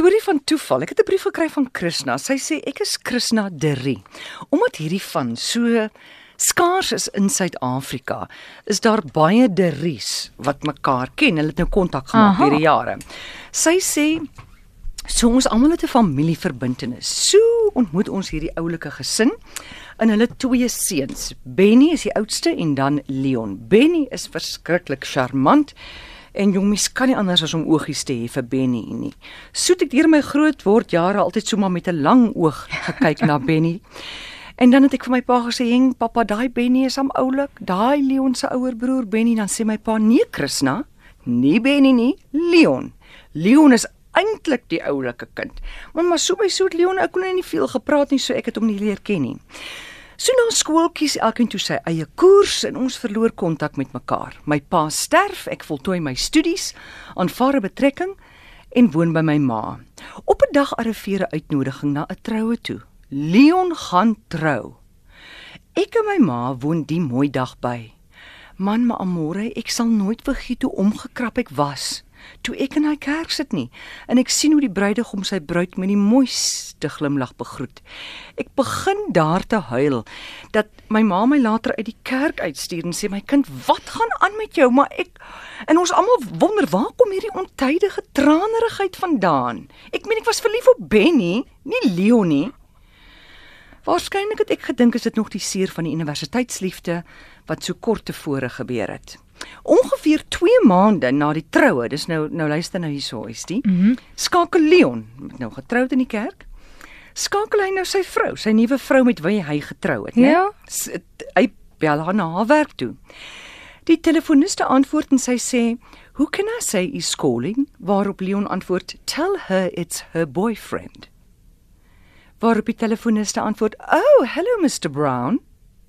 storie van toeval. Ek het 'n brief gekry van Krishna. Sy sê ek is Krishna Derry. Omdat hierdie van so skaars is in Suid-Afrika, is daar baie Derries wat mekaar ken. Hulle het nou kontak gemaak deur die jare. Sy sê so ons almal het 'n familieverbintenis. So ontmoet ons hierdie oulike gesin en hulle twee seuns. Benny is die oudste en dan Leon. Benny is verskriklik charmant. En jong mens kan nie anders as om oogies te hê vir Benny nie. Soet ek deur my groot word jare altyd so maar met 'n lang oog gekyk na Benny. En dan het ek vir my pa gesê, "Heng, pappa, daai Benny is am oulik, daai Leon se ouer broer Benny." Dan sê my pa, "Nee, Krishna, nie Benny nie, Leon. Leon is eintlik die oulike kind." Maar maar so by so Leon ek kon nie veel gepraat nie, so ek het hom nie leer ken nie. So na skool kies elkeen toe sy eie koers en ons verloor kontak met mekaar. My pa sterf, ek voltooi my studies, aanvaar 'n betrekking en woon by my ma. Op 'n dag arriveer 'n uitnodiging na 'n troue toe. Leon gaan trou. Ek en my ma woon die mooi dag by. Man, maar amore, ek sal nooit vergeet hoe omgekrap ek was toe ek in hy kerk sit nie en ek sien hoe die bruidegom sy bruid met die mooiste glimlag begroet. Ek begin daar te huil dat my ma my later uit die kerk uitstuur en sê my kind, wat gaan aan met jou? Maar ek en ons almal wonder waar kom hierdie ontydige tranerigheid vandaan? Ek meen ek was verlief op Benny, nie Leon nie. Waarskynlik het ek gedink is dit nog die seer van die universiteitsliefde wat so kort tevore gebeur het. Ongeveer 2 maande na die troue, dis nou nou luister nou hierso is die. Mm -hmm. Skakel Leon, met nou getroud in die kerk. Skakel hy nou sy vrou, sy nuwe vrou met wie hy getrou het, né? Ja. S- Hy bel haar na haar werk toe. Die telefoniste antwoord en sy sê, "Who can I say is calling?" Waarop Leon antwoord, "Tell her it's her boyfriend." Waarop die telefoniste antwoord, "Oh, hello Mr Brown."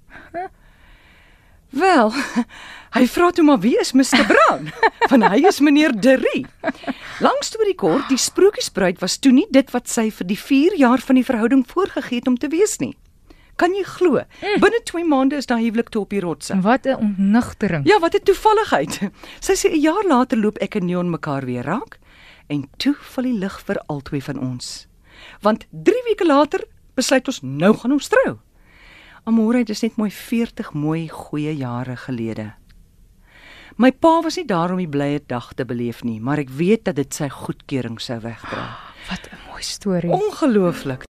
Wel, hy vra toe maar wie is Mr Brown? Want hy is meneer Derry. Langs storie kort, die sprokiesbruid was toe nie dit wat sy vir die 4 jaar van die verhouding voorgegee het om te wees nie. Kan jy glo? Binne 2 maande is daai huwelik toe op die rotse. Wat 'n ontnigtering. Ja, wat 'n toevalligheid. Sy sê 'n jaar later loop ek en Neon mekaar weer raak en toe val die lig vir albei van ons. Want 3 weke later besluit ons nou gaan ons trou. Amore, dit is net mooi 40 mooi goeie jare gelede. My pa was nie daar om die blye dag te beleef nie, maar ek weet dat dit sy goedkeuring sou wegdra. Wat 'n mooi storie. Ongelooflik.